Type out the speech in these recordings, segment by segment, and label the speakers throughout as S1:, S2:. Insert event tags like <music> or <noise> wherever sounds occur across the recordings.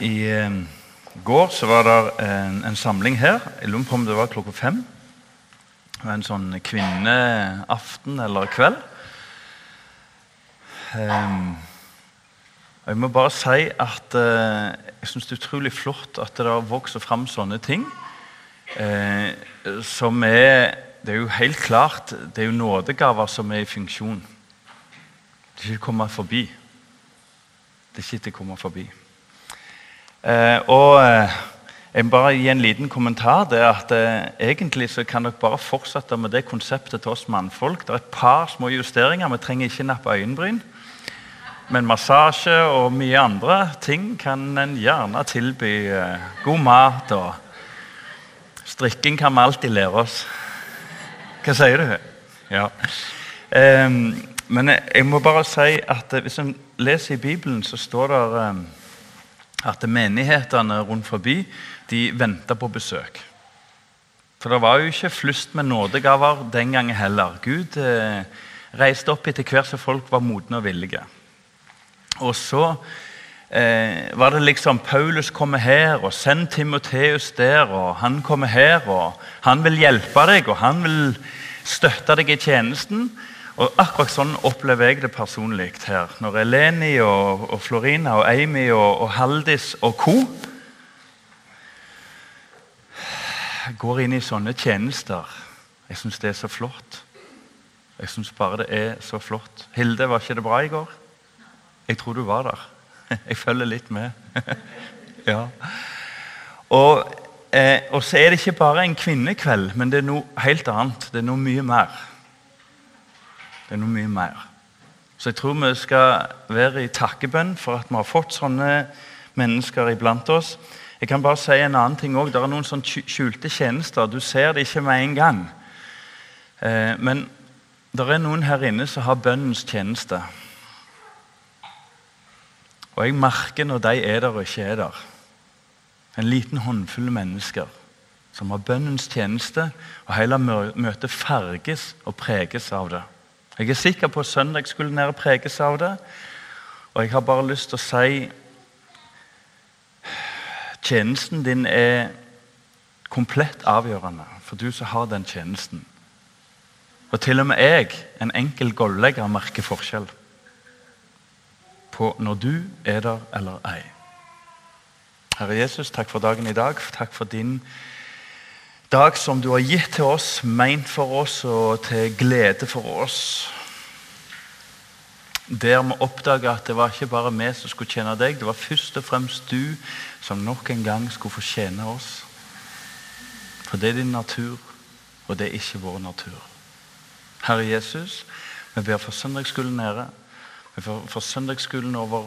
S1: I eh, går så var det en, en samling her. Jeg lurer på om det var klokka fem. Det var en sånn kvinneaften eller kveld. Um, jeg må bare si at uh, jeg syns det er utrolig flott at det har vokst fram sånne ting. Uh, som er Det er jo helt klart det er jo nådegaver som er i funksjon. Det er ikke å komme forbi. Det er ikke å komme forbi. Eh, og eh, jeg må bare gi en liten kommentar. det er at eh, Egentlig så kan dere bare fortsette med det konseptet til oss mannfolk. Det er et par små justeringer. Vi trenger ikke nappe øyenbryn. Men massasje og mye andre ting kan en gjerne tilby. God mat og strikking kan vi alltid lære oss. Hva sier du? Ja. Men jeg, må bare si at hvis en leser i Bibelen, så står det at menighetene rundt forbi de venta på besøk. For det var jo ikke flust med nådegaver den gangen heller. Gud eh, reiste opp etter hvert som folk var modne og villige. Og så eh, var det liksom Paulus kommer her, og send Timoteus der, og han kommer her, og han vil hjelpe deg, og han vil støtte deg i tjenesten. Og Akkurat sånn opplever jeg det personlig her. Når Eleni og, og Florina og Amy og, og Haldis og co. går inn i sånne tjenester. Jeg syns det er så flott. Jeg syns bare det er så flott. Hilde, var ikke det bra i går? Jeg tror du var der. <laughs> Jeg følger litt med. <laughs> ja. Og, eh, så er det ikke bare en kvinnekveld, men det er noe helt annet. Det er noe mye mer. Det er noe mye mer. Så jeg tror vi skal være i takkebønn for at vi har fått sånne mennesker iblant oss. Jeg kan bare si en annen ting også. Det er noen sånn skjulte tjenester. Du ser det ikke med en gang. Eh, men det er noen her inne som har bønnens tjeneste. Og jeg merker når de er der og ikke er der. En liten håndfull mennesker som har bønnens tjeneste, og hele møtet farges og preges av det. Jeg er sikker på at søndag skulle nære preges av det. Og jeg har bare lyst til å si Tjenesten din er komplett avgjørende for du som har den tjenesten. Og til og med jeg, en enkel golvlegger, merker forskjell på når du er der eller ei. Herre Jesus, takk for dagen i dag. Takk for din dag som du har gitt til oss, meint for oss og til glede for oss. Der vi oppdaga at det var ikke bare vi som skulle tjene deg, det var først og fremst du som nok en gang skulle få tjene oss. For det er din natur, og det er ikke vår natur. Herre Jesus, vi ber for søndagsskolen nede. Vi ber for søndagsskolen over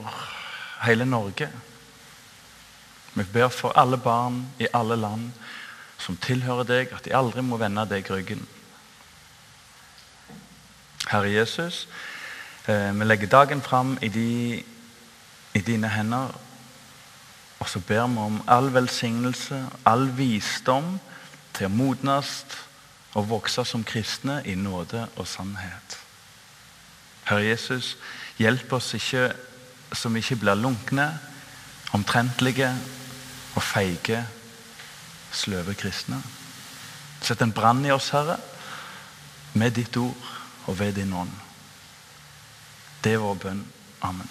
S1: hele Norge. Vi ber for alle barn i alle land som tilhører deg, at de aldri må vende deg ryggen. Herre Jesus, eh, vi legger dagen fram i, de, i dine hender. Og så ber vi om all velsignelse, all visdom til å modnes og vokse som kristne i nåde og sannhet. Herre Jesus, hjelp oss ikke vi ikke blir lunkne, omtrentlige og feige sløve kristne. Sett en brann i oss, Herre, med ditt ord og ved din ånd. Det er vår bønn. Amen.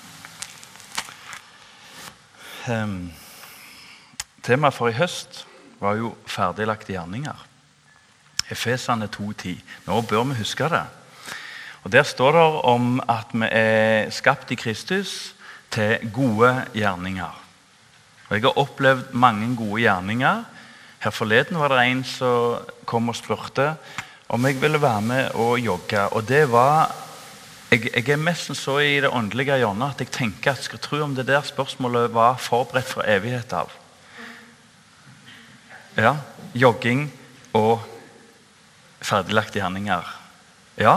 S1: Um, Temaet for i høst var jo ferdiglagte gjerninger. Efesene 2,10. Nå bør vi huske det. Og Der står det om at vi er skapt i Kristus til gode gjerninger. Og Jeg har opplevd mange gode gjerninger her forleden var det en som kom og spurte om jeg ville være med og jogge. Og det var jeg, jeg er mest så i det åndelige hjørnet at jeg tenker at skal tro om det der spørsmålet var forberedt for evighet av. Ja, jogging og ferdiglagte gjerninger. Ja,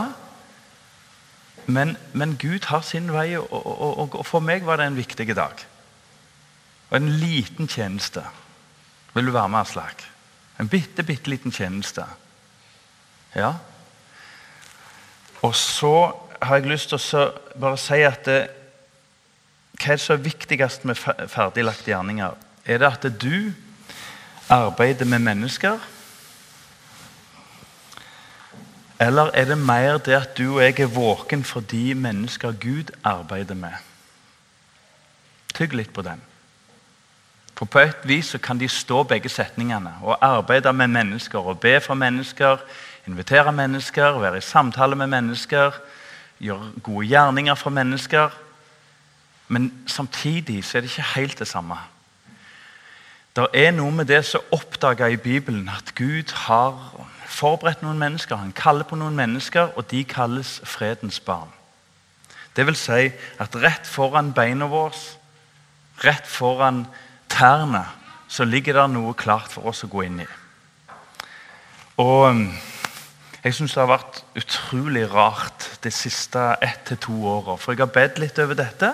S1: men, men, Gud har sin vei, og, og, og for meg var det en viktig dag. Og en liten tjeneste. Vil du være med, Aslak? En bitte, bitte liten tjeneste. Ja. Og så har jeg lyst til å bare si at det, hva er det som er viktigst med ferdiglagte gjerninger? Er det at du arbeider med mennesker? Eller er det mer det at du og jeg er våken for de mennesker Gud arbeider med? Tygg litt på den. For På et vis så kan de stå begge setningene. og arbeide med mennesker, og be for mennesker, invitere mennesker, være i samtale med mennesker, gjøre gode gjerninger for mennesker. Men samtidig så er det ikke helt det samme. Det er noe med det som er oppdaga i Bibelen, at Gud har forberedt noen mennesker. Han kaller på noen mennesker, og de kalles fredens barn. Det vil si at rett foran beina våre, rett foran tærne, så ligger det noe klart for oss å gå inn i. Og um, jeg syns det har vært utrolig rart de siste ett til to åra. For jeg har bedt litt over dette.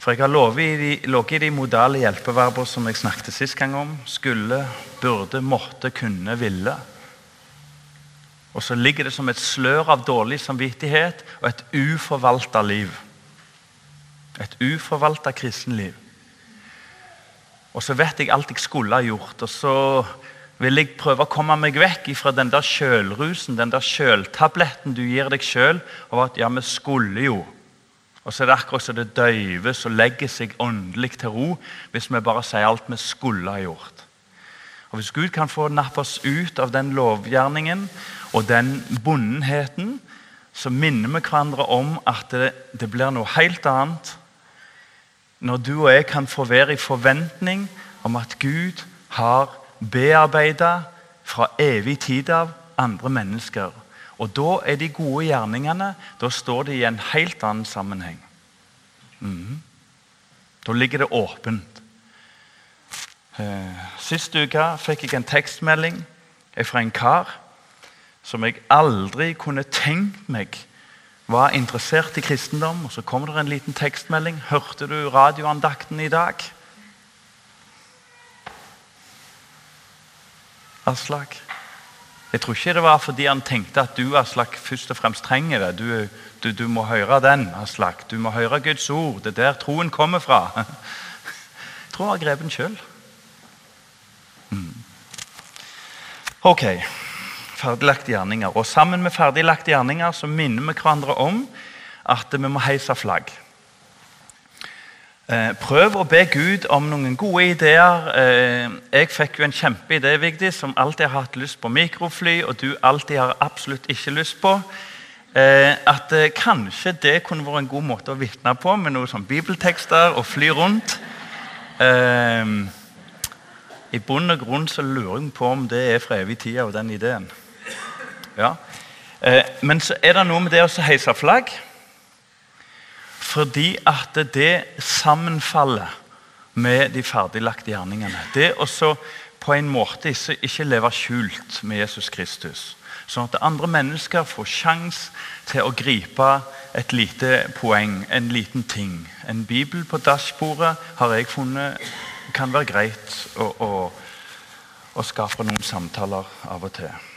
S1: For jeg har ligget i de modale hjelpeverber som jeg snakket sist gang om. Skulle, burde, måtte, kunne, ville. Og så ligger det som et slør av dårlig samvittighet og et uforvalta liv. Et uforvalta kristenliv. Og så vet jeg alt jeg skulle ha gjort. Og så vil jeg prøve å komme meg vekk fra den der sjølrusen, den der sjøltabletten du gir deg sjøl, av at ja, vi skulle jo. Og så er det akkurat som det døyves og legger seg åndelig til ro hvis vi bare sier alt vi skulle ha gjort. Og Hvis Gud kan få nappe oss ut av den lovgjerningen og den bondenheten, så minner vi hverandre om at det, det blir noe helt annet når du og jeg kan få være i forventning om at Gud har bearbeida fra evig tid av andre mennesker. Og Da er de gode gjerningene da står de i en helt annen sammenheng. Mm. Da ligger det åpent. Eh, sist uke fikk jeg en tekstmelding fra en kar som jeg aldri kunne tenkt meg var interessert i kristendom. og Så kommer det en liten tekstmelding. 'Hørte du radioandakten i dag?' Aslak? Jeg tror ikke det var fordi han tenkte at du Aslak, først og fremst trenger det. Du, du, du må høre den, Aslak. Du må høre Guds ord. Det er der troen kommer fra. <laughs> Jeg tror han har grepet den sjøl. Mm. Ok ferdiglagte gjerninger. Og Sammen med ferdiglagte gjerninger så minner vi hverandre om at vi må heise flagg. Eh, prøv å be Gud om noen gode ideer. Eh, jeg fikk jo en kjempeidé Vigdis, som alltid har hatt lyst på mikrofly, og du alltid har absolutt ikke lyst på. Eh, at kanskje det kunne vært en god måte å vitne på, med noe sånn bibeltekster og fly rundt. I bunn og grunn så lurer jeg på om det er fra evig tid av den ideen. Ja. Eh, men så er det noe med det å heise flagg. Fordi at det sammenfaller med de ferdiglagte gjerningene. Det å på en måte ikke leve skjult med Jesus Kristus. Sånn at andre mennesker får sjanse til å gripe et lite poeng, en liten ting. En bibel på dashbordet har jeg funnet kan være greit å, å, å skape noen samtaler av og til.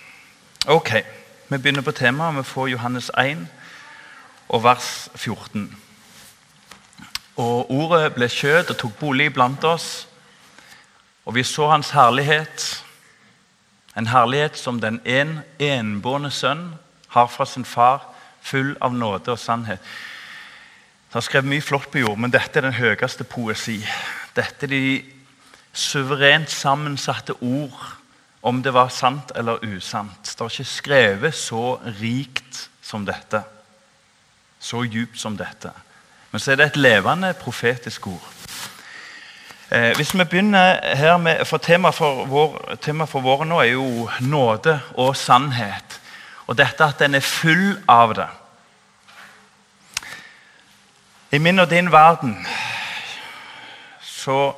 S1: Ok, Vi begynner på temaet. Vi får Johannes 1 og vers 14. Og Ordet ble kjød og tok bolig blant oss, og vi så hans herlighet. En herlighet som den en, enbårne sønn har fra sin far, full av nåde og sannhet. Det er skrevet mye flott på jord, men dette er den høyeste poesi. Dette er de suverent sammensatte ord om det var sant eller usant. Det er ikke skrevet så rikt som dette. Så djupt som dette. Men så er det et levende profetisk ord. Eh, hvis vi begynner her med, for Temaet for, vår, tema for våren nå er jo nåde og sannhet. Og dette at den er full av det. I min og din verden så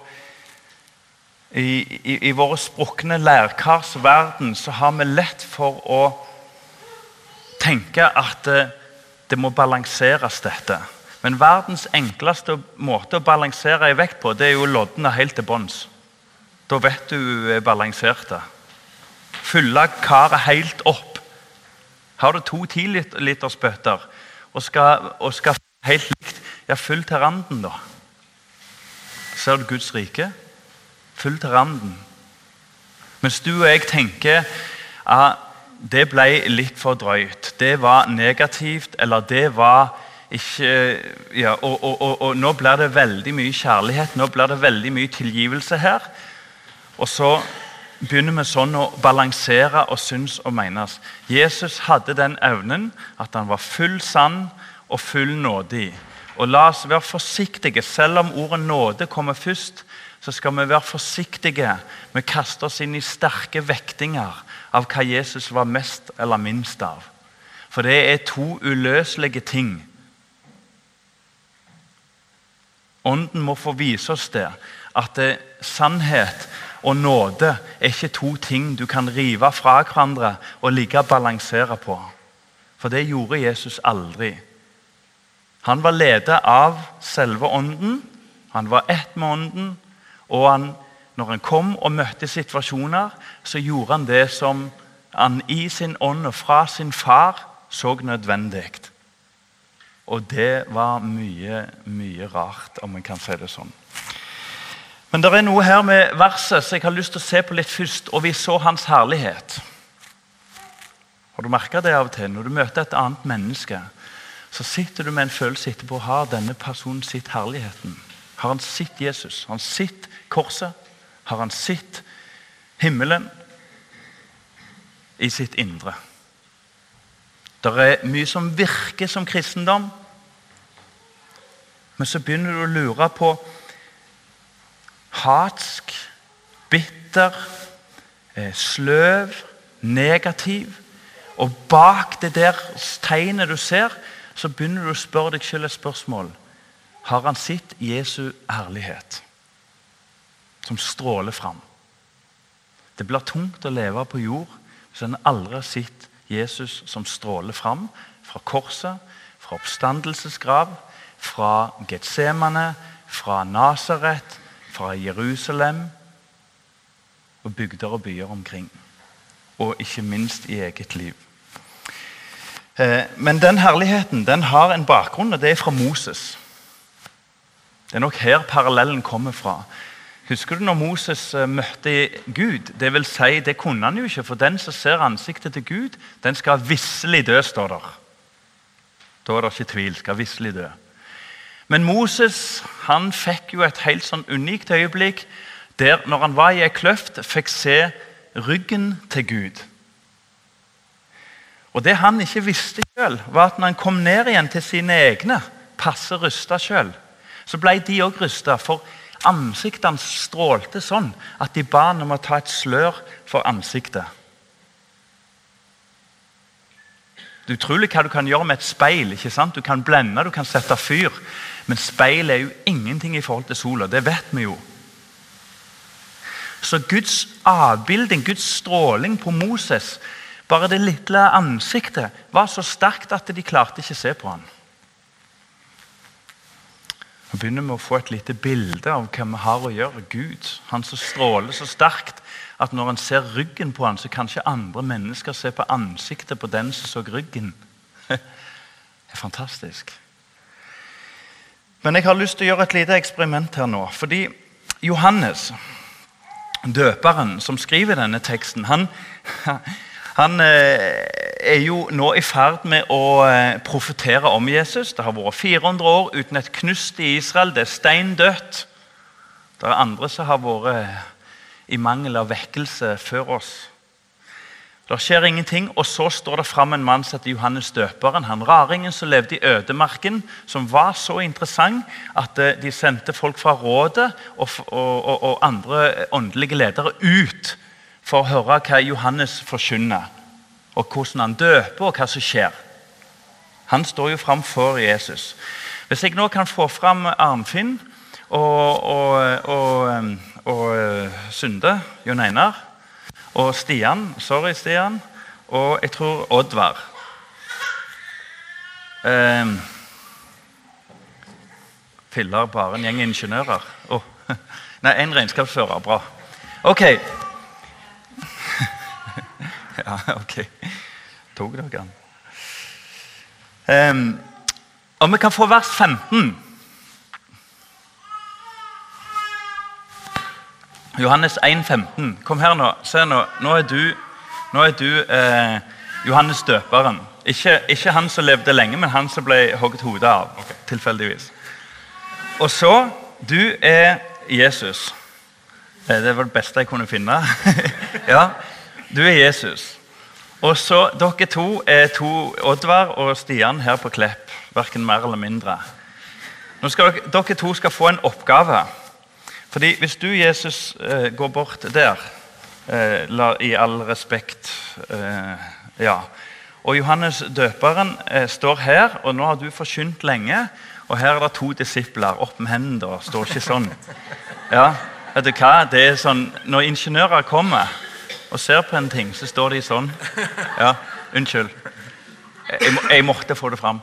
S1: i, i, i våre sprukne lærkars verden så har vi lett for å tenke at det, det må balanseres, dette. Men verdens enkleste måte å balansere i vekt på, det er jo loddene helt til bunns. Da vet du er balansert. Fylle karet helt opp. Har du to tilitersbøtter og skal, og skal helt likt, ja, fyll til randen, da. ser du Guds rike. Full til randen. Mens du og jeg tenker at det ble litt for drøyt. Det var negativt, eller det var ikke ja, og, og, og, og, nå blir det veldig mye kjærlighet, nå blir det veldig mye tilgivelse her. Og så begynner vi sånn å balansere og synes og menes. Jesus hadde den evnen at han var full sann og full nådig. Og la oss være forsiktige. Selv om ordet nåde kommer først, så skal vi være forsiktige med å kaste oss inn i sterke vektinger av hva Jesus var mest eller minst av. For det er to uløselige ting. Ånden må få vise oss det. At det, sannhet og nåde er ikke to ting du kan rive fra hverandre og ligge og balansere på. For det gjorde Jesus aldri. Han var ledet av selve ånden. Han var ett med ånden. Og han, når han kom og møtte situasjoner, så gjorde han det som han i sin ånd og fra sin far så nødvendig. Og det var mye, mye rart, om en kan si det sånn. Men det er noe her med verset som jeg har lyst til å se på litt først. Og vi så hans herlighet. Har du merka det av og til? Når du møter et annet menneske, så sitter du med en følelse etterpå har denne personen sitt herligheten. Har han sett Jesus? Har han sett korset? Har han sett himmelen i sitt indre? Det er mye som virker som kristendom, men så begynner du å lure på hatsk, bitter, eh, sløv, negativ. Og bak det der tegnet du ser, så begynner du å spørre deg selv et spørsmål. Har han sett Jesu ærlighet, som stråler fram? Det blir tungt å leve på jord hvis en aldri har sett Jesus som stråler fram fra korset, fra oppstandelsesgrav, fra Getsemane, fra Nasaret, fra Jerusalem og bygder og byer omkring. Og ikke minst i eget liv. Eh, men den herligheten den har en bakgrunn, og det er fra Moses. Det er nok her parallellen kommer fra. Husker du når Moses eh, møtte Gud? Det vil si, det kunne han jo ikke, for den som ser ansiktet til Gud, den skal visselig dø, står der. Da er det ikke tvil. Skal visselig dø. Men Moses han fikk jo et helt sånn unikt øyeblikk der når han var i ei kløft, fikk se ryggen til Gud. Og Det han ikke visste selv, var at når han kom ned igjen til sine egne, passe rusta sjøl, så ble de òg rusta. For ansiktet hans strålte sånn at de ba ham om å ta et slør for ansiktet. Det er utrolig hva du kan gjøre med et speil. ikke sant? Du kan blende, du kan sette fyr. Men speil er jo ingenting i forhold til sola. Det vet vi jo. Så Guds avbilding, Guds stråling på Moses, bare det lille ansiktet, var så sterkt at de klarte ikke å se på han. Nå begynner med å få et lite bilde av hva vi har å gjøre. Gud, han som stråler så sterkt at når en ser ryggen på han, så kan ikke andre mennesker se på ansiktet på den som så ryggen. <laughs> Det er fantastisk. Men jeg har lyst til å gjøre et lite eksperiment her nå. Fordi Johannes, døperen som skriver denne teksten, han, <laughs> han eh, er jo nå i ferd med å eh, profetere om Jesus. Det har vært 400 år uten et knust i Israel. Det er stein dødt. Det er andre som har vært i mangel av vekkelse før oss. Det skjer ingenting, og så står det fram en mann som heter Johannes døperen. Han raringen som levde i ødemarken, som var så interessant at eh, de sendte folk fra rådet og, og, og andre åndelige ledere ut for å høre hva Johannes forkynner, og hvordan han døper, og hva som skjer. Han står jo framfor Jesus. Hvis jeg nå kan få fram Arnfinn og, og, og, og Sunde, Jon Einar og Stian. Sorry, Stian. Og jeg tror Oddvar. Eh, filler bare en gjeng ingeniører. Oh. <laughs> Nei, en regnskapsfører. Bra. Ok. <laughs> ja, ok. Tok dere den? Um, om vi kan få vers 15 Johannes 1,15. Kom her nå. Se nå. Nå er du, nå er du eh, Johannes døperen. Ikke, ikke, han som levde lenge, men han som ble hogget hodet av. Okay. tilfeldigvis. Og så Du er Jesus. Eh, det var det beste jeg kunne finne. <laughs> ja, Du er Jesus. Og så Dere to er to Oddvar og Stian her på Klepp. Verken mer eller mindre. Nå dere, dere to skal få en oppgave. Fordi Hvis du, Jesus, eh, går bort der, eh, i all respekt eh, ja. Og Johannes døperen står her, og nå har du forkynt lenge. Og her er det to disipler. Opp med hendene, da. Står ikke sånn. Ja, vet du hva? Det er sånn, Når ingeniører kommer og ser på en ting, så står de sånn. Ja, Unnskyld. Jeg, jeg måtte få det fram.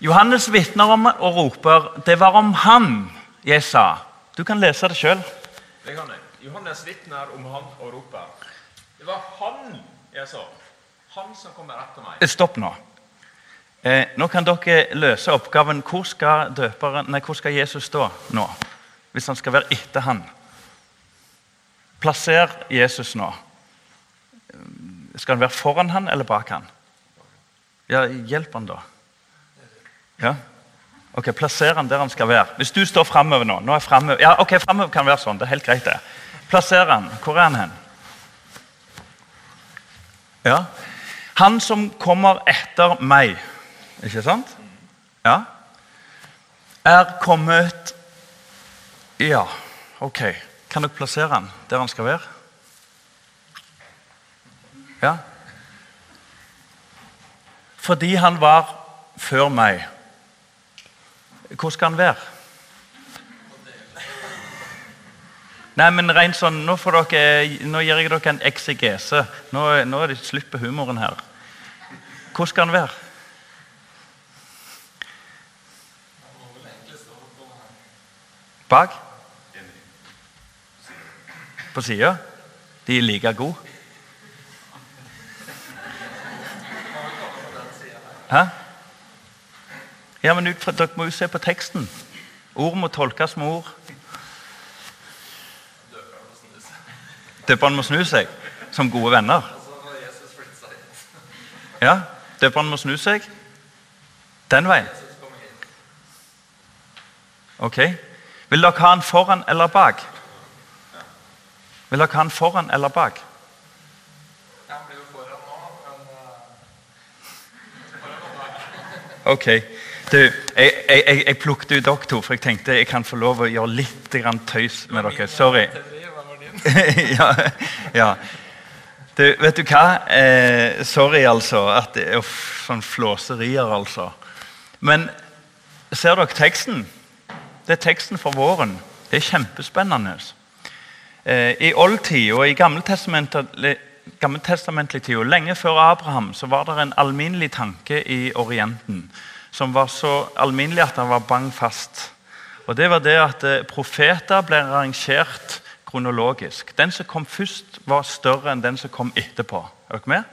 S1: Johannes vitner om og roper 'Det var om han jeg sa'. Du kan lese det sjøl.
S2: Johannes vitner om han og roper 'Det var han jeg sa'. Han som kommer etter meg.
S1: Eh, stopp nå. Eh, nå kan dere løse oppgaven. Hvor skal, døperen, nei, hvor skal Jesus stå nå? Hvis han skal være etter han? Plasser Jesus nå. Skal han være foran han eller bak han? Ja, Hjelp han, da. Ja? Ok, Plasser han der han skal være. Hvis du står framover nå, nå er fremover, ja, ok, fremover kan være sånn, det er helt greit det. Plasser han. Hvor er han hen? Ja. Han som kommer etter meg, ikke sant? Ja. Er kommet Ja, ok. Kan dere plassere han der han skal være? Ja. Fordi han var før meg. Hvor skal han være? Nei, men rent sånn, Nå, dere, nå gir jeg dere en eksegese. Nå, nå på humoren her. Hvor skal han være? Bak? På sida? De er like gode? Hæ? Ja, men Dere må jo se på teksten. Ord må tolkes med ord. Døperen må snu seg, som gode venner. Ja, Døperen må snu seg den veien. Ok. Vil dere ha han foran eller bak? Vil dere ha han foran eller bak? Ok. Du, jeg, jeg, jeg plukket ut dere to, for jeg tenkte jeg kan få lov å gjøre litt tøys med dere. Sorry. <laughs> ja, ja. Du, vet du hva? Eh, sorry, altså. At det er sånn flåserier, altså. Men ser dere teksten? Det er teksten for våren. Det er kjempespennende. Eh, I oldtid og i gammeltestamentlig tid, og lenge før Abraham, så var det en alminnelig tanke i Orienten som var så alminnelig at han var bang fast. Og det var det at eh, Profeter ble rangert kronologisk. Den som kom først, var større enn den som kom etterpå. Er dere med?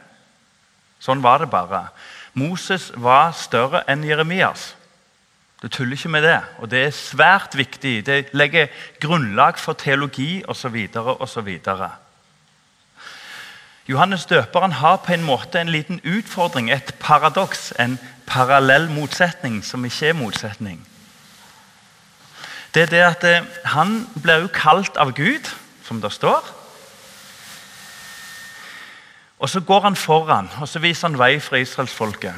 S1: Sånn var det bare. Moses var større enn Jeremias. Du tuller ikke med det. Og det er svært viktig. Det legger grunnlag for teologi osv. osv. Johannes døperen har på en måte en liten utfordring, et paradoks, en parallell motsetning som ikke er motsetning. Det er det at eh, Han blir jo kalt av Gud, som det står. Og Så går han foran og så viser han vei for israelsfolket.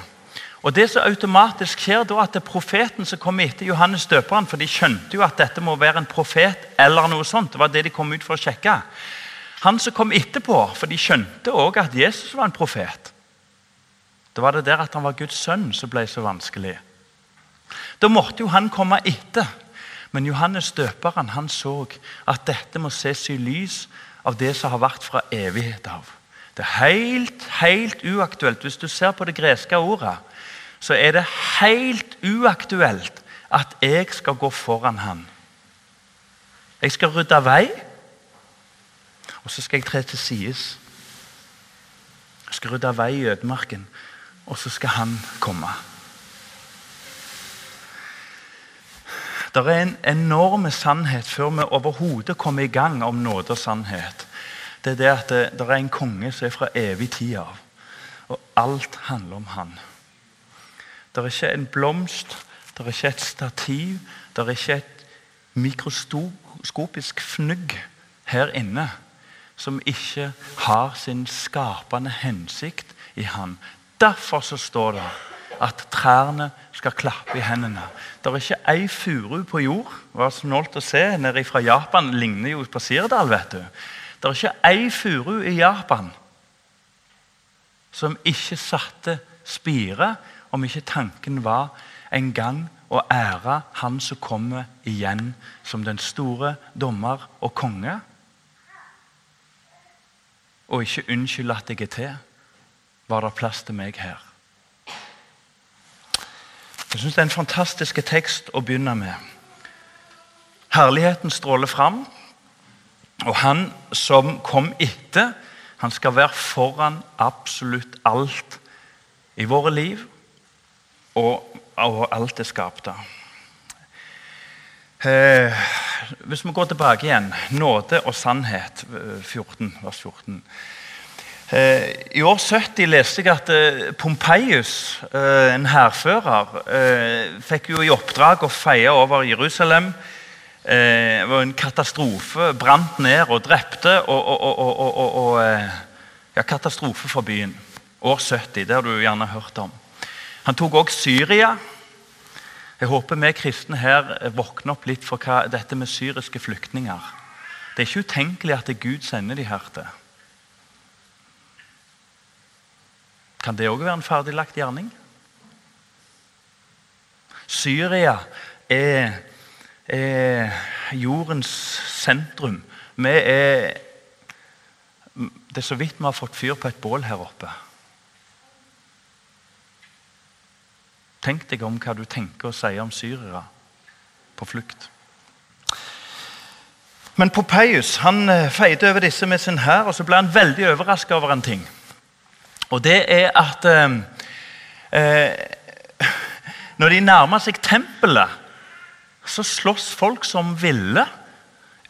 S1: Og Det som automatisk skjer da, at det er profeten som kommer etter Johannes døperen, for de skjønte jo at dette må være en profet eller noe sånt. Det var det de kom ut for å sjekke. Han som kom etterpå, for de skjønte òg at Jesus var en profet. Det var det der at han var Guds sønn som ble så vanskelig. Da måtte jo han komme etter. Men Johannes døperen han så at dette må ses i lys av det som har vært fra evighet av. Det er helt, helt uaktuelt. Hvis du ser på det greske ordet, så er det helt uaktuelt at jeg skal gå foran han. Jeg skal rydde vei. Og så skal jeg tre til sides. Jeg skal rydde vei i ødemarken, og så skal han komme. Det er en enorm sannhet før vi overhodet kommer i gang om nåde og sannhet. Det er det at det, det er en konge som er fra evig tid av. Og alt handler om han. Det er ikke en blomst, det er ikke et stativ, det er ikke et mikroskopisk fnugg her inne som ikke har sin skapende hensikt i han. Derfor så står det at trærne skal klappe i hendene. Det er ikke ei furu på jord. Det var snålt å se nede fra Japan. ligner jo på Sirdal. vet du. Det er ikke ei furu i Japan som ikke satte spire, om ikke tanken var en gang å ære Han som kommer igjen som den store dommer og konge. Og ikke unnskyld at jeg er til. Var det plass til meg her? Jeg syns det er en fantastisk tekst å begynne med. Herligheten stråler fram, og han som kom etter, han skal være foran absolutt alt i våre liv og, og alt det skapte. Eh, hvis vi går tilbake igjen Nåde og sannhet, 14, eh, vers 14. Eh, I år 70 leste jeg at eh, Pompeius, en hærfører, fikk jo i oppdrag å feie over Jerusalem. Det var en katastrofe. Brant ned og drepte. Og, og, og, og ja, katastrofe for byen. År 70. Det har du gjerne hørt om. Han tok også Syria. Jeg håper vi kristne her våkner opp litt for hva, dette med syriske flyktninger. Det er ikke utenkelig at Gud sender de her til. Kan det òg være en ferdiglagt gjerning? Syria er, er jordens sentrum. Vi er Det er så vidt vi har fått fyr på et bål her oppe. Tenk deg om hva du tenker og sier om syrere på flukt. Men Popeius han eh, feide over disse med sin hær, og så ble han veldig overraska over en ting. Og det er at eh, eh, <laughs> Når de nærmer seg tempelet, så slåss folk som ville.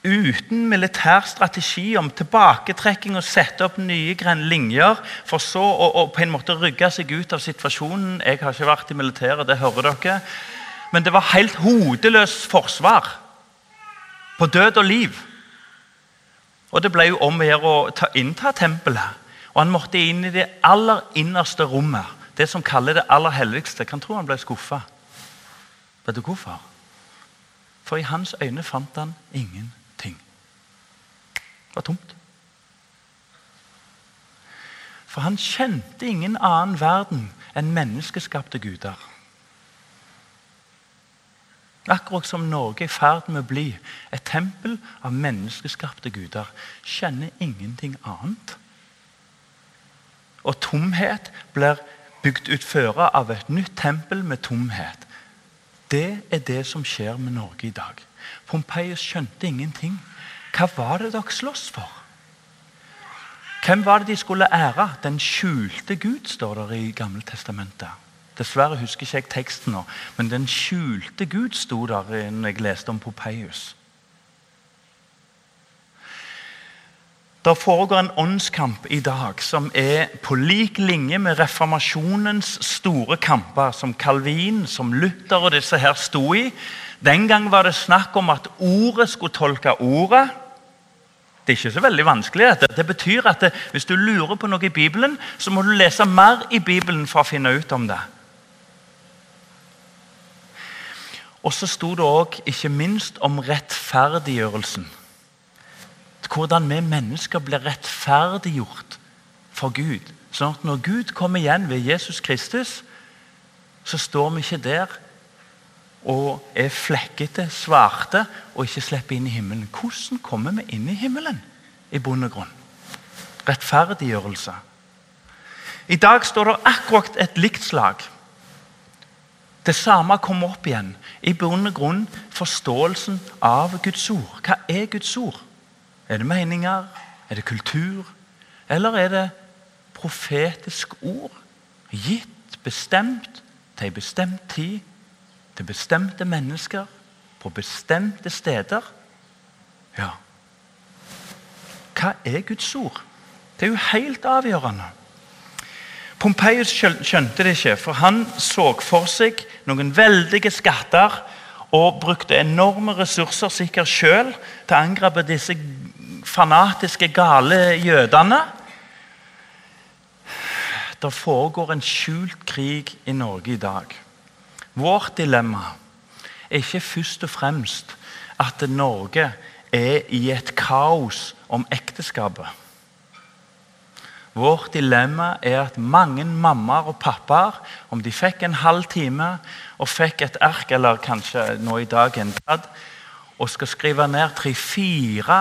S1: Uten militær strategi om tilbaketrekking og sette opp nye linjer. For så å, å på en måte rygge seg ut av situasjonen. Jeg har ikke vært i militæret, det hører dere. Men det var helt hodeløst forsvar. På død og liv. Og det ble jo om å gjøre å ta, innta tempelet. Og han måtte inn i det aller innerste rommet, det som kaller det aller helligste. Kan tro han ble skuffa. Vet du hvorfor? For i hans øyne fant han ingenting. Var tomt. For han kjente ingen annen verden enn menneskeskapte guder. Akkurat som Norge er i ferd med å bli et tempel av menneskeskapte guder. Kjenner ingenting annet. Og tomhet blir bygd ut føre av et nytt tempel med tomhet. Det er det som skjer med Norge i dag. Pompeius skjønte ingenting. Hva var det dere sloss for? Hvem var det de skulle ære? Den skjulte Gud, står det i Gamle Testamentet. Dessverre husker ikke jeg teksten nå, men den skjulte Gud sto der når jeg leste om Popeius. Det foregår en åndskamp i dag som er på lik linje med reformasjonens store kamper, som Calvin, som Luther og disse her sto i. Den gang var det snakk om at ordet skulle tolke ordet. Det er ikke så veldig vanskelig. dette. Det betyr at det, Hvis du lurer på noe i Bibelen, så må du lese mer i Bibelen for å finne ut om det. Og så sto det òg ikke minst om rettferdiggjørelsen hvordan vi mennesker blir rettferdiggjort for Gud. Sånn at når Gud kommer igjen ved Jesus Kristus, så står vi ikke der og er flekkete, svarte og ikke slipper inn i himmelen. Hvordan kommer vi inn i himmelen i bunn og grunn? Rettferdiggjørelse. I dag står det akkurat et likt slag. Det samme kommer opp igjen. I bunn og grunn forståelsen av Guds ord. Hva er Guds ord? Er det meninger? Er det kultur? Eller er det profetisk ord? Gitt, bestemt, til en bestemt tid, til bestemte mennesker? på bestemte steder. Ja. Hva er Guds ord? Det er jo helt avgjørende. Pompeius skjønte det ikke, for han så for seg noen veldige skatter og brukte enorme ressurser sikkert sjøl til å angripe disse fanatiske, gale jødene. Det foregår en skjult krig i Norge i dag. Vårt dilemma er ikke først og fremst at Norge er i et kaos om ekteskapet. Vårt dilemma er at mange mammaer og pappaer, om de fikk en halv time og fikk et ark, eller kanskje nå i dag en pad, og skal skrive ned tre-fire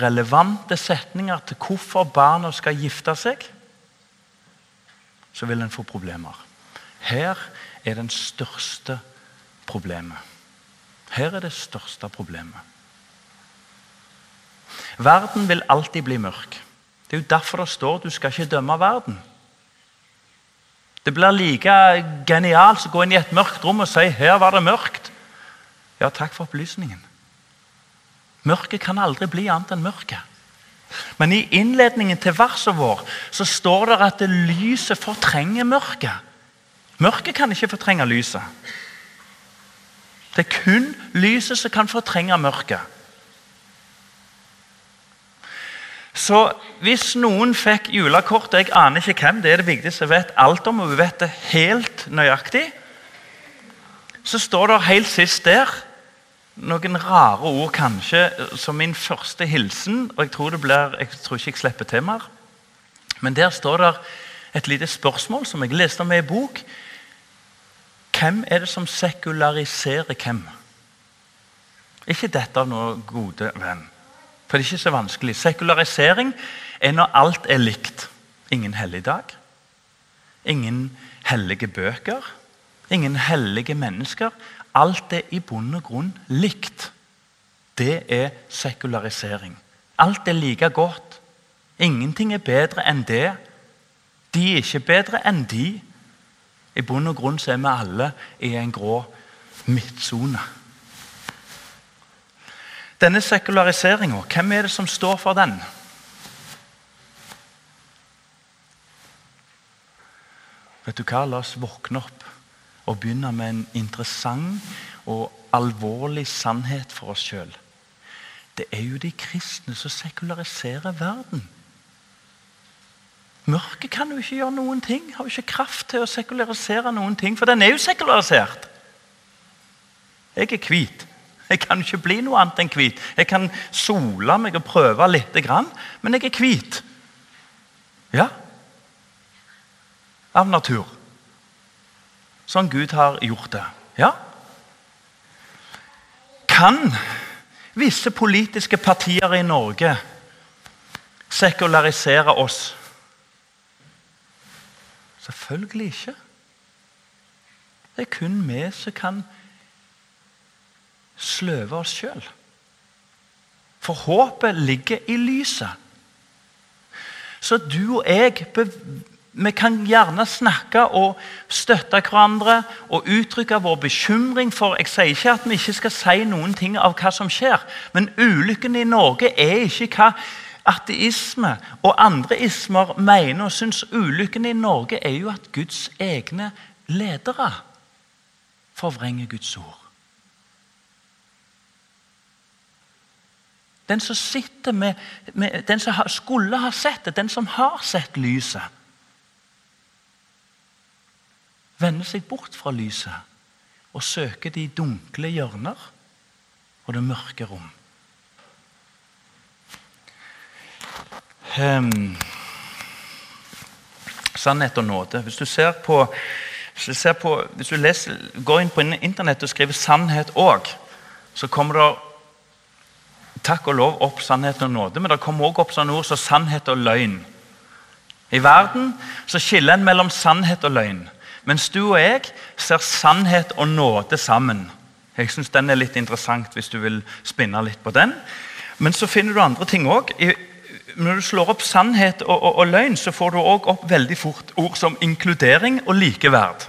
S1: relevante setninger til hvorfor barna skal gifte seg, så vil en få problemer. Her er den største problemet. Her er det største problemet. Verden vil alltid bli mørk. Det er jo derfor det står du skal ikke dømme verden. Det blir like genialt å gå inn i et mørkt rom og si her var det mørkt. Ja, takk for opplysningen. Mørket kan aldri bli annet enn mørket. Men i innledningen til verset vår så står det at lyset fortrenger mørket. Mørket kan ikke fortrenge lyset. Det er kun lyset som kan fortrenge mørket. Så hvis noen fikk julekort Jeg aner ikke hvem, det er det viktigste jeg vet alt om. og vi vet det helt nøyaktig. Så står det helt sist der noen rare ord, kanskje, som min første hilsen. og Jeg tror, det blir, jeg tror ikke jeg slipper til mer. Men der står det et lite spørsmål som jeg leste om i en bok. Hvem er det som sekulariserer hvem? Ikke dette av noe gode venn. For det er ikke så vanskelig. Sekularisering er når alt er likt. Ingen helligdag, ingen hellige bøker, ingen hellige mennesker. Alt er i bunn og grunn likt. Det er sekularisering. Alt er like godt. Ingenting er bedre enn det. De er ikke bedre enn de. I bunn og grunn så er vi alle i en grå midtsone. Denne sekulariseringa, hvem er det som står for den? Vet du hva? La oss våkne opp og begynne med en interessant og alvorlig sannhet for oss sjøl. Det er jo de kristne som sekulariserer verden. Mørket kan jo ikke gjøre noen ting. Har jo ikke kraft til å sekularisere noen ting, for den er jo sekularisert. Jeg er hvit. Jeg kan ikke bli noe annet enn hvit. Jeg kan sole meg og prøve lite grann, men jeg er hvit. Ja. Av natur. Sånn Gud har gjort det. Ja. Kan visse politiske partier i Norge sekularisere oss? Selvfølgelig ikke. Det er kun vi som kan sløve oss sjøl. For håpet ligger i lyset. Så du og jeg vi kan gjerne snakke og støtte hverandre og uttrykke vår bekymring for Jeg sier ikke at vi ikke skal si noen ting av hva som skjer, men ulykken i Norge er ikke hva ateisme og andre ismer mener og syns. Ulykken i Norge er jo at Guds egne ledere forvrenger Guds ord. Den som sitter med, med, Den som skulle ha sett det, den som har sett lyset, vender seg bort fra lyset og søker de dunkle hjørner og det mørke rom. Um, sannhet og nåde. Hvis du på, hvis du, på, hvis du leser, går inn på internett og skriver 'sannhet òg', så kommer det takk og lov opp sannhet og nåde, men det kommer også opp sånne ord som sannhet og løgn. I verden så skiller en mellom sannhet og løgn. Mens du og jeg ser sannhet og nåde sammen. Jeg synes Den er litt interessant hvis du vil spinne litt på den. Men så finner du andre ting òg. Når du slår opp sannhet og, og, og løgn, så får du òg opp veldig fort ord som inkludering og likeverd.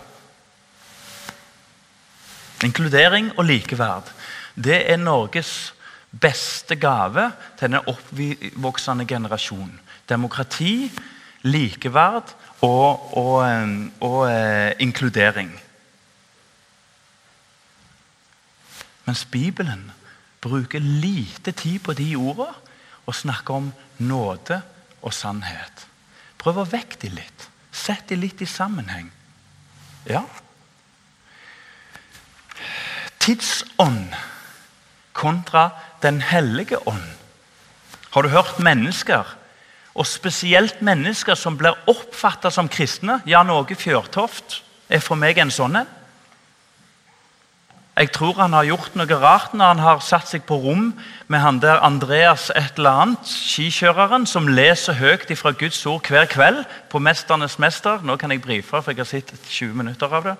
S1: Inkludering og likeverd. Det er Norges beste gave til den oppvoksende generasjon. Demokrati, likeverd og, og, eh, inkludering. Mens Bibelen bruker lite tid på de ordene og snakker om nåde og sannhet. Prøv å vekke dem litt. Sett dem litt i sammenheng. Ja. Tidsånd kontra Den hellige ånd. Har du hørt mennesker, og spesielt mennesker som blir oppfatta som kristne? Jan Åge Fjørtoft er for meg en sånn en. Jeg tror han har gjort noe rart når han har satt seg på rom med han der Andreas et eller annet, skikjøreren, som leser høyt fra Guds ord hver kveld på 'Mesternes mester'. Nå kan jeg brife, for jeg har sett 20 minutter av det.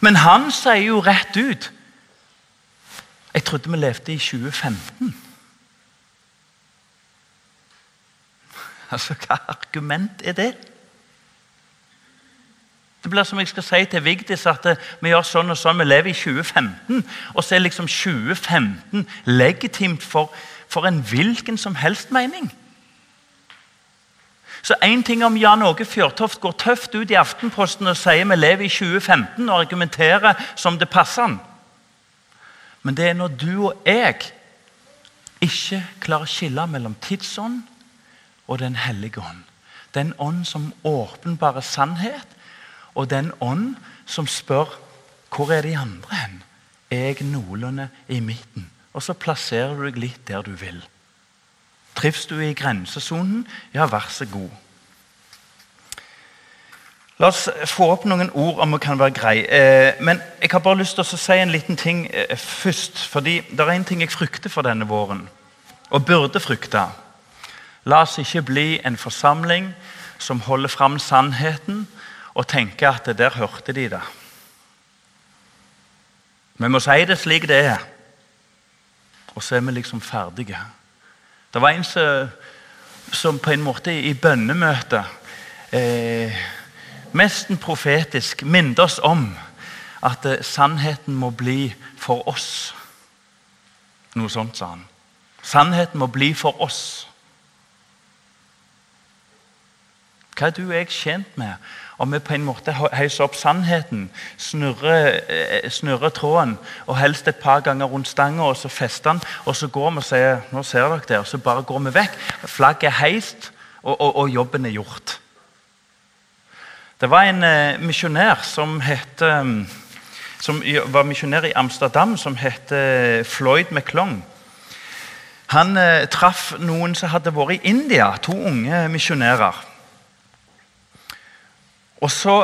S1: Men han sier jo rett ut Jeg trodde vi levde i 2015. Altså, Hva argument er det? Det blir som jeg skal si til Vigdis at eh, vi gjør sånn og sånn, vi lever i 2015. Og så er liksom 2015 legitimt for, for en hvilken som helst mening. Så én ting om Jan Åge Fjørtoft går tøft ut i Aftenposten og sier vi lever i 2015 og argumenterer som det passer han. Men det er når du og jeg ikke klarer å skille mellom tidsånd og Den hellige ånd. Den ånd som åpenbarer sannhet, og den ånd som spør hvor er de andre hen? Er jeg noenlunde i midten? Og så plasserer du deg litt der du vil. Trives du i grensesonen? Ja, vær så god. La oss få opp noen ord om vi kan være grei. Eh, men jeg har bare lyst til å si en liten ting eh, først. fordi det er en ting jeg frykter for denne våren, og burde frykte. La oss ikke bli en forsamling som holder fram sannheten og tenker at der hørte de det. Vi må si det slik det er, og så er vi liksom ferdige. Det var en som, som på en måte i bønnemøtet eh, Mesten profetisk minnet oss om at eh, sannheten må bli for oss. Noe sånt, sa han. Sannheten må bli for oss. Hva er du og jeg tjent med om vi på en måte heiser opp sannheten, snurrer, eh, snurrer, tråden og helst et par ganger rundt stanga, og så fester den, og så går vi og sier nå ser dere det, og så bare går vi vekk. Flagget er heist, og, og, og jobben er gjort. Det var en eh, misjonær som het eh, som var misjonær i Amsterdam, som het eh, Floyd McClung. Han eh, traff noen som hadde vært i India, to unge misjonærer. Og så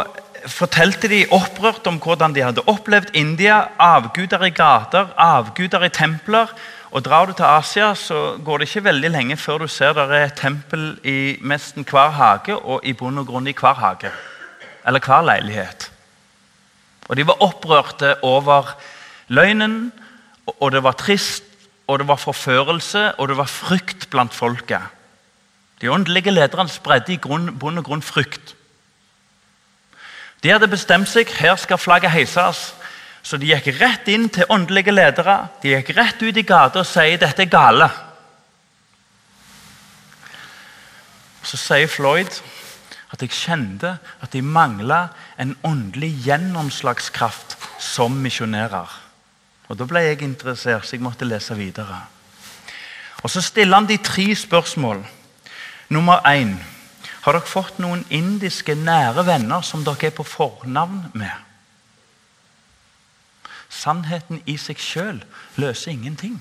S1: fortalte de opprørt om hvordan de hadde opplevd India. Avguder i gater, avguder i templer. Og Drar du til Asia, så går det ikke veldig lenge før du ser der er et tempel i nesten hver hage, og i bunn og grunn i hver hage. Eller hver leilighet. Og De var opprørte over løgnen, og det var trist, og det var forførelse, og det var frykt blant folket. De åndelige lederne spredde i bunn og grunn frykt. De hadde bestemt seg her skal flagget heises. Så de gikk rett inn til åndelige ledere De gikk rett ut i gata og sier dette er gale. Så sier Floyd at jeg kjente at de mangla en åndelig gjennomslagskraft som misjonærer. Og Da ble jeg interessert, så jeg måtte lese videre. Og Så stiller han de tre spørsmål. Nummer én har dere fått noen indiske nære venner som dere er på fornavn med? Sannheten i seg sjøl løser ingenting.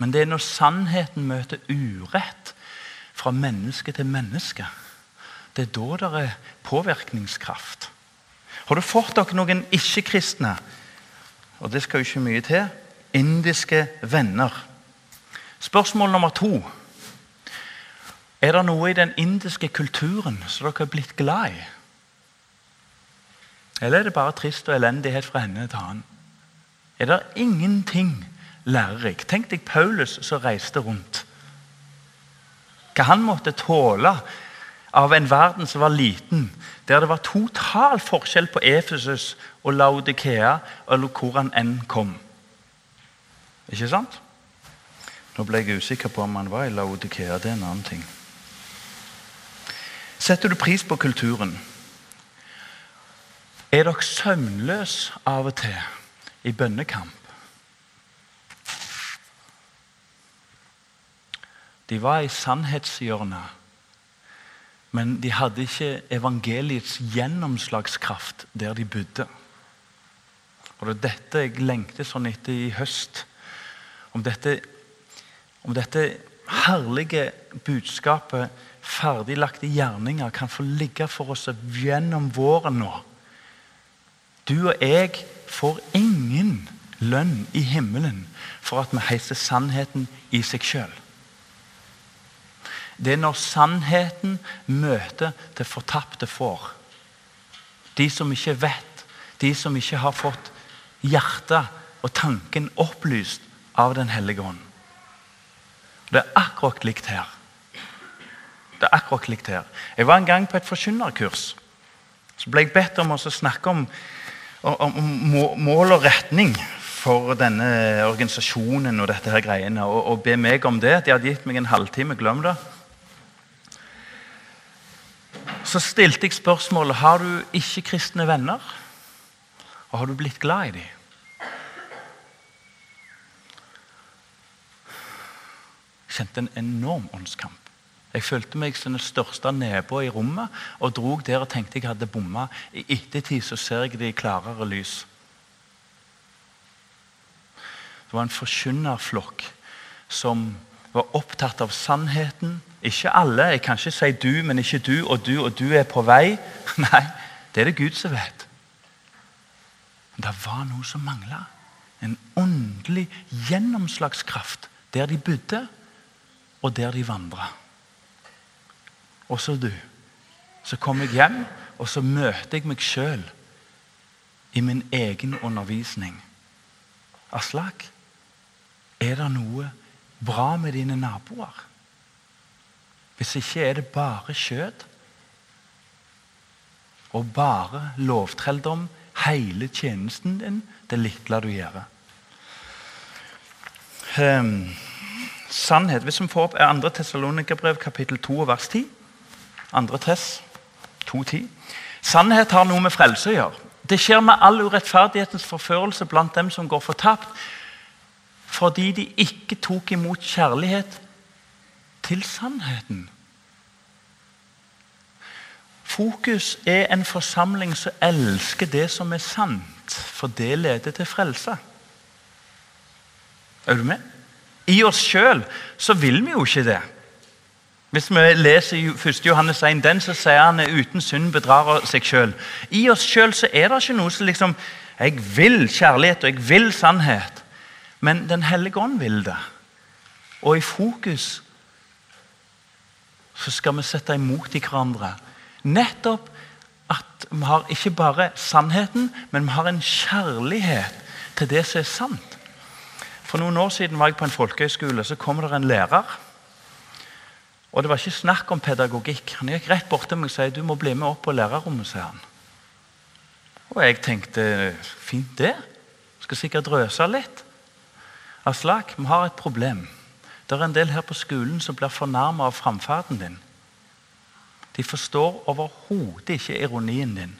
S1: Men det er når sannheten møter urett fra menneske til menneske, det er da det er påvirkningskraft. Har du fått dere noen ikke-kristne, og det skal jo ikke mye til, indiske venner? Spørsmål nummer to. Er det noe i den indiske kulturen som dere er blitt glad i? Eller er det bare trist og elendighet fra henne til han? Er det ingenting lærerikt? Tenk deg Paulus som reiste rundt. Hva han måtte tåle av en verden som var liten, der det var total forskjell på Efesus og Laudikea, eller hvor han enn kom. Ikke sant? Nå ble jeg usikker på om han var i Laudikea. Det er en annen ting. Setter du pris på kulturen? Er dere søvnløse av og til i bønnekamp? De var i sannhetshjørnet, men de hadde ikke evangeliets gjennomslagskraft der de bodde. Og Det er dette jeg lengter sånn etter i høst. Om dette, om dette herlige budskapet, ferdiglagte gjerninger, kan få ligge for oss gjennom våren nå. Du og jeg får ingen lønn i himmelen for at vi heiser sannheten i seg sjøl. Det er når sannheten møter det fortapte får. De som ikke vet, de som ikke har fått hjertet og tanken opplyst av Den hellige ånd. Det er akkurat likt her. Det er akkurat likt her. Jeg var en gang på et forkynnerkurs. Så ble jeg bedt om å snakke om, om, mål og retning for denne organisasjonen og dette her greiene, og, og be meg om det. De hadde gitt meg en halvtime. Glem det. Så stilte jeg spørsmålet har du ikke-kristne venner. Og har du blitt glad i dem. Jeg kjente en enorm åndskamp. Jeg følte meg som den største neba i rommet og dro der og tenkte jeg hadde bomma. I ettertid så ser jeg det i klarere lys. Det var en forkynnerflokk som var opptatt av sannheten, ikke alle. Jeg kan ikke si du, men ikke du, og du, og du er på vei. <laughs> Nei, det er det Gud som vet. Men det var noe som mangla. En åndelig gjennomslagskraft der de bodde, og der de vandra. Og så du. Så kom jeg hjem, og så møter jeg meg sjøl i min egen undervisning. Aslak, er det noe bra med dine naboer? Hvis ikke er det bare skjøt og bare lovtrelldom, hele tjenesten din, det lille du gjør. Um, sannhet Hvis vi får opp 2. Tessalonikerbrev kapittel 2 vers 10 2. Tess 2.10 Sannhet har noe med frelse å gjøre. Det skjer med all urettferdighetens forførelse blant dem som går fortapt, fordi de ikke tok imot kjærlighet til sannheten. Fokus er en forsamling som elsker det som er sant, for det leder til frelse. Er du med? I oss sjøl så vil vi jo ikke det. Hvis vi leser i 1. Johannes 1, den, så sier han uten synd bedrar seg sjøl. I oss sjøl er det ikke noe som liksom Jeg vil kjærlighet, og jeg vil sannhet. Men Den hellige ånd vil det. Og i fokus så skal vi sette imot i hverandre. Nettopp at vi har ikke bare sannheten, men vi har en kjærlighet til det som er sant. For noen år siden var jeg på en folkehøyskole. Så kommer det en lærer. Og Det var ikke snakk om pedagogikk. Han gikk rett bort til meg og sa du må bli med opp på lærerrommet. sa han. Og jeg tenkte fint, det. Skal sikkert drøse litt. Aslak, vi har et problem. Det er en del her på skolen som blir fornærma av framferden din. De forstår overhodet ikke ironien din.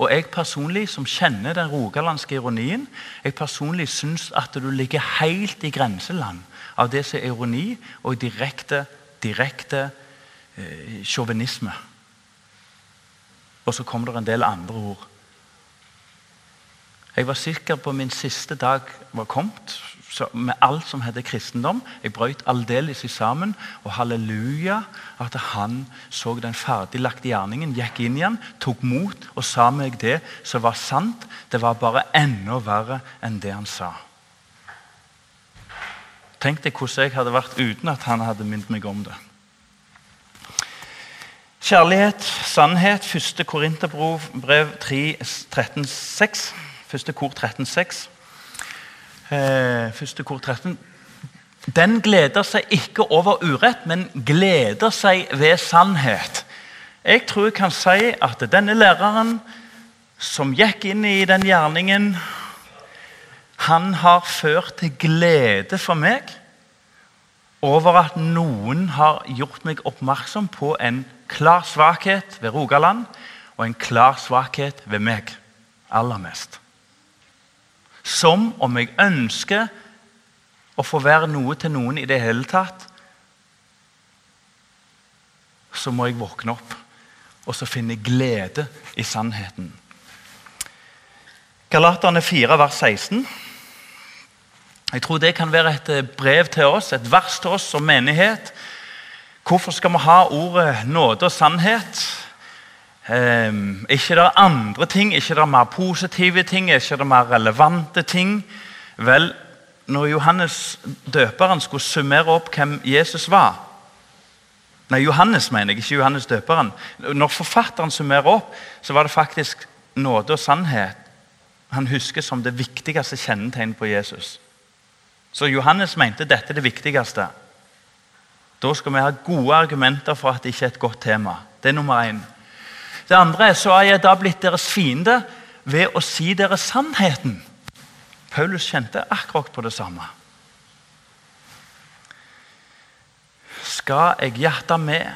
S1: Og jeg personlig, som kjenner den rogalandske ironien, jeg personlig syns at du ligger helt i grenseland av det som er ironi og direkte, direkte eh, sjåvinisme. Og så kom det en del andre ord. Jeg var sikker på min siste dag var kommet med alt som heter kristendom. Jeg brøt aldeles sammen. Og halleluja at han så den ferdiglagte gjerningen, gikk inn igjen, tok mot og sa meg det som var sant. Det var bare enda verre enn det han sa. Tenk deg hvordan jeg hadde vært uten at han hadde minnet meg om det. Kjærlighet, sannhet, 1. Korinterbrev 3, 13, 6. 1. kor 13, 6 eh, første kor 13. Den gleder seg ikke over urett, men gleder seg ved sannhet. Jeg tror jeg kan si at denne læreren som gikk inn i den gjerningen, han har ført til glede for meg over at noen har gjort meg oppmerksom på en klar svakhet ved Rogaland og en klar svakhet ved meg aller mest. Som om jeg ønsker å få være noe til noen i det hele tatt, så må jeg våkne opp og så finne glede i sannheten. Galaterne 4, vers 16. Jeg tror det kan være et eh, brev til oss, et vers til oss som menighet. Hvorfor skal vi ha ordet nåde og sannhet? Eh, ikke det er andre ting, ikke det er mer positive ting, ikke det er mer relevante ting. Vel, når Johannes døperen skulle summere opp hvem Jesus var Nei, Johannes mener jeg, ikke Johannes døperen. Når forfatteren summerer opp, så var det faktisk nåde og sannhet han husker som det viktigste kjennetegnet på Jesus. Så Johannes mente dette er det viktigste. Da skal vi ha gode argumenter for at det ikke er et godt tema. Det er nummer én. Det andre er så er jeg da blitt deres fiende ved å si dere sannheten. Paulus kjente akkurat på det samme. Skal jeg hjerte med?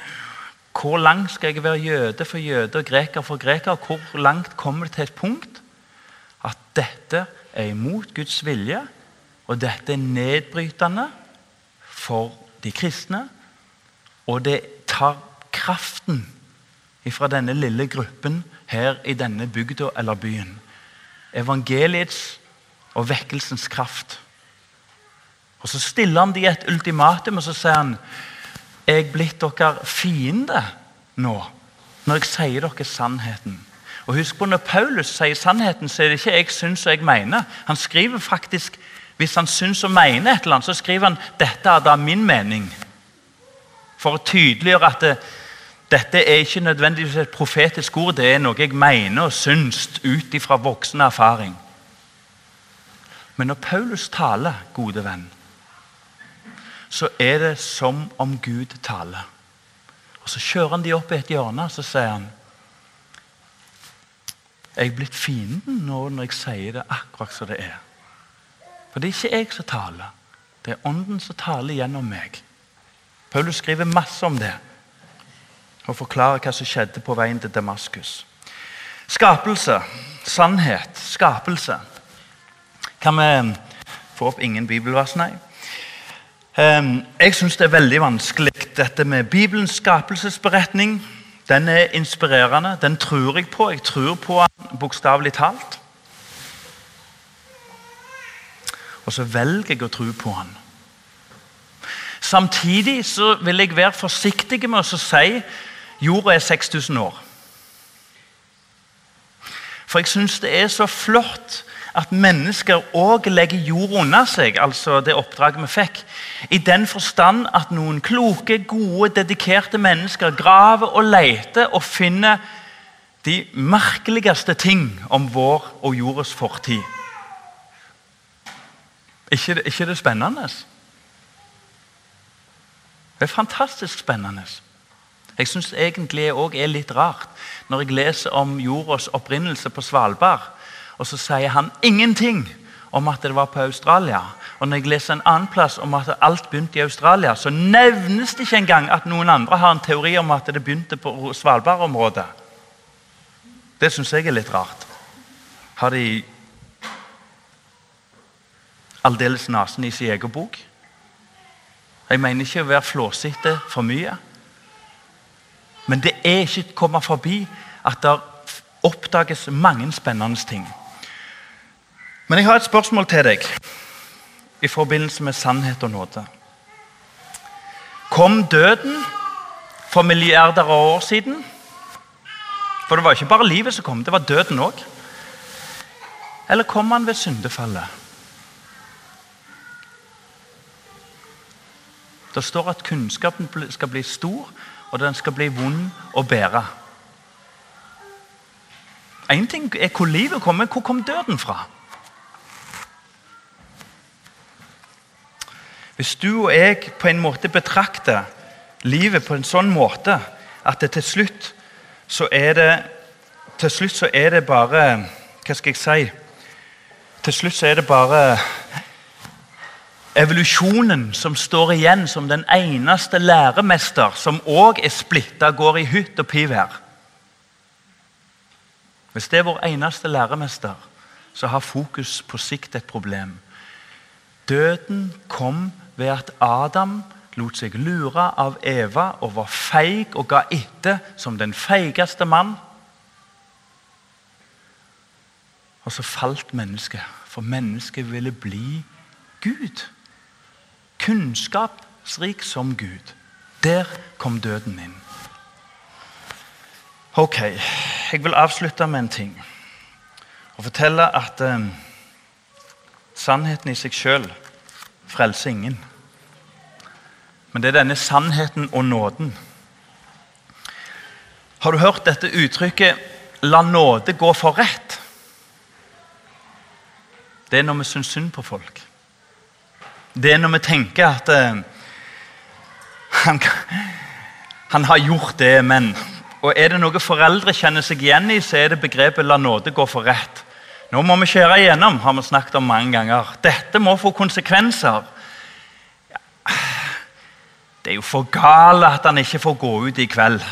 S1: Hvor langt skal jeg være jøde for jøde og greker for greker? Hvor langt kommer det til et punkt at dette er imot Guds vilje, og dette er nedbrytende for de kristne? Og det tar kraften fra denne lille gruppen her i denne bygda eller byen. Evangeliets og vekkelsens kraft. Og Så stiller han de et ultimatum og så sier han, er jeg blitt dere fiende nå, når jeg sier dere sannheten. Og husk på Når Paulus sier sannheten, så er det ikke 'jeg syns og jeg mener'. Han skriver faktisk, Hvis han syns og mener et eller annet, så skriver han 'dette er da min mening'. For å tydeliggjøre at det, dette er ikke nødvendigvis et profetisk ord, det er noe jeg mener og syns ut ifra voksen erfaring. Men når Paulus taler, gode venn, så er det som om Gud taler. Og Så kjører han de opp i et hjørne så sier han Jeg er blitt fienden nå når jeg sier det akkurat som det er. For det er ikke jeg som taler. Det er Ånden som taler gjennom meg. Paulus skriver masse om det og forklarer hva som skjedde på veien til Damaskus. Skapelse, sannhet, skapelse. Kan vi få opp ingen bibelvers, nei? Ehm, jeg syns det er veldig vanskelig, dette med Bibelens skapelsesberetning. Den er inspirerende. Den tror jeg på. Jeg tror på den bokstavelig talt. Og så velger jeg å tro på han. Samtidig så vil jeg være forsiktig med å si jorda er 6000 år. For jeg syns det er så flott at mennesker òg legger jorda under seg, altså det oppdraget vi fikk. I den forstand at noen kloke, gode, dedikerte mennesker graver og leter og finner de merkeligste ting om vår og jordas fortid. Ikke, ikke det spennende? Det er fantastisk spennende. Jeg syns egentlig òg er litt rart når jeg leser om jordas opprinnelse på Svalbard og så sier han ingenting om at det var på Australia. Og når jeg leser en annen plass om at alt begynte i Australia, så nevnes det ikke engang at noen andre har en teori om at det begynte på Svalbard-området. Det syns jeg er litt rart. Har de aldeles nesen i sin egen bok? Jeg mener ikke å være flåsete for mye. Men det er ikke å komme forbi at det oppdages mange spennende ting. Men jeg har et spørsmål til deg i forbindelse med sannhet og nåde. Kom døden for milliarder av år siden? For det var ikke bare livet som kom, det var døden òg. Eller kom han ved syndefallet? Det står at kunnskapen skal bli stor, og den skal bli vond å bære. Én ting er hvor livet kom, men hvor kom døden fra? Hvis du og jeg på en måte betrakter livet på en sånn måte at det til slutt så er det Til slutt så er det bare Hva skal jeg si? Til slutt så er det bare evolusjonen som står igjen som den eneste læremester som òg er splitta, går i hytt og pivær. Hvis det er vår eneste læremester, så har fokus på sikt et problem. Døden kom ved at Adam lot seg lure av Eva og var feig og ga etter som den feigeste mann. Og så falt mennesket, for mennesket ville bli Gud. Kunnskapsrik som Gud. Der kom døden inn. Ok, jeg vil avslutte med en ting. Og fortelle at eh, sannheten i seg sjøl frelser ingen. Men det er denne sannheten og nåden. Har du hørt dette uttrykket 'la nåde gå for rett'? Det er når vi syns synd på folk. Det er når vi tenker at eh, han, han har gjort det, men Og Er det noe foreldre kjenner seg igjen i, så er det begrepet 'la nåde gå for rett'. Nå må vi kjøre igjennom, har vi snakket om mange ganger. Dette må få konsekvenser. Det er jo for galt at han ikke får gå ut i kveld.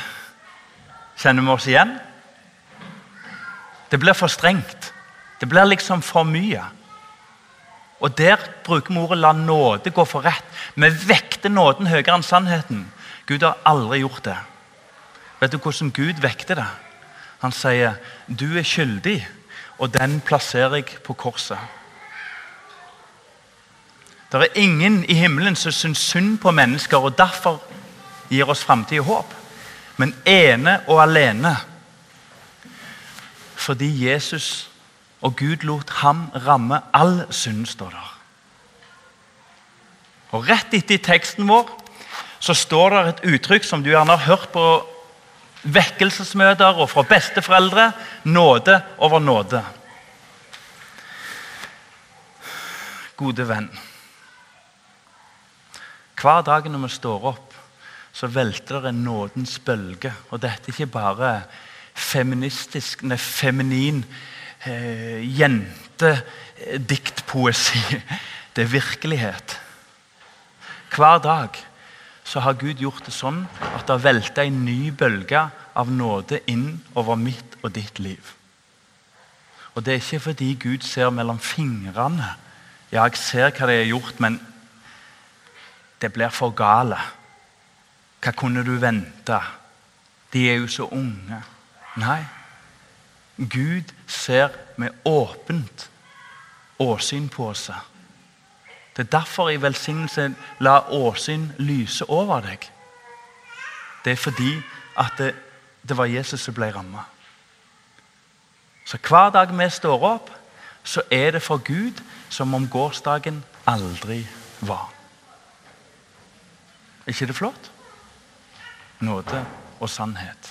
S1: Kjenner vi oss igjen? Det blir for strengt. Det blir liksom for mye. Og Der bruker vi ordet 'la nåde gå for rett'. Vi vekter nåden høyere enn sannheten. Gud har aldri gjort det. Vet du hvordan Gud vekter det? Han sier 'du er skyldig', og den plasserer jeg på korset. Det er ingen i himmelen som syns synd på mennesker og derfor gir oss framtid og håp. Men ene og alene fordi Jesus og Gud lot ham ramme all synd, står der. Og Rett etter teksten vår så står det et uttrykk som du gjerne har hørt på vekkelsesmøter og fra besteforeldre. Nåde over nåde. Gode venn. Hver dag når vi står opp, så velter det en nådens bølge. Og dette er ikke bare feministisk, nei, feminin eh, jentediktpoesi. <laughs> Det er virkelighet. Hver dag så har Gud gjort det sånn at det har velta en ny bølge av nåde inn over mitt og ditt liv. Og Det er ikke fordi Gud ser mellom fingrene. Ja, jeg ser hva de har gjort, men det blir for gale. Hva kunne du vente? De er jo så unge. Nei. Gud ser med åpent åsyn på seg. Det er derfor i velsignelsen 'la åsyn lyse over deg'. Det er fordi at det, det var Jesus som ble ramma. Så hver dag vi står opp, så er det for Gud som om gårsdagen aldri var. Er ikke det flott? Nåde og sannhet.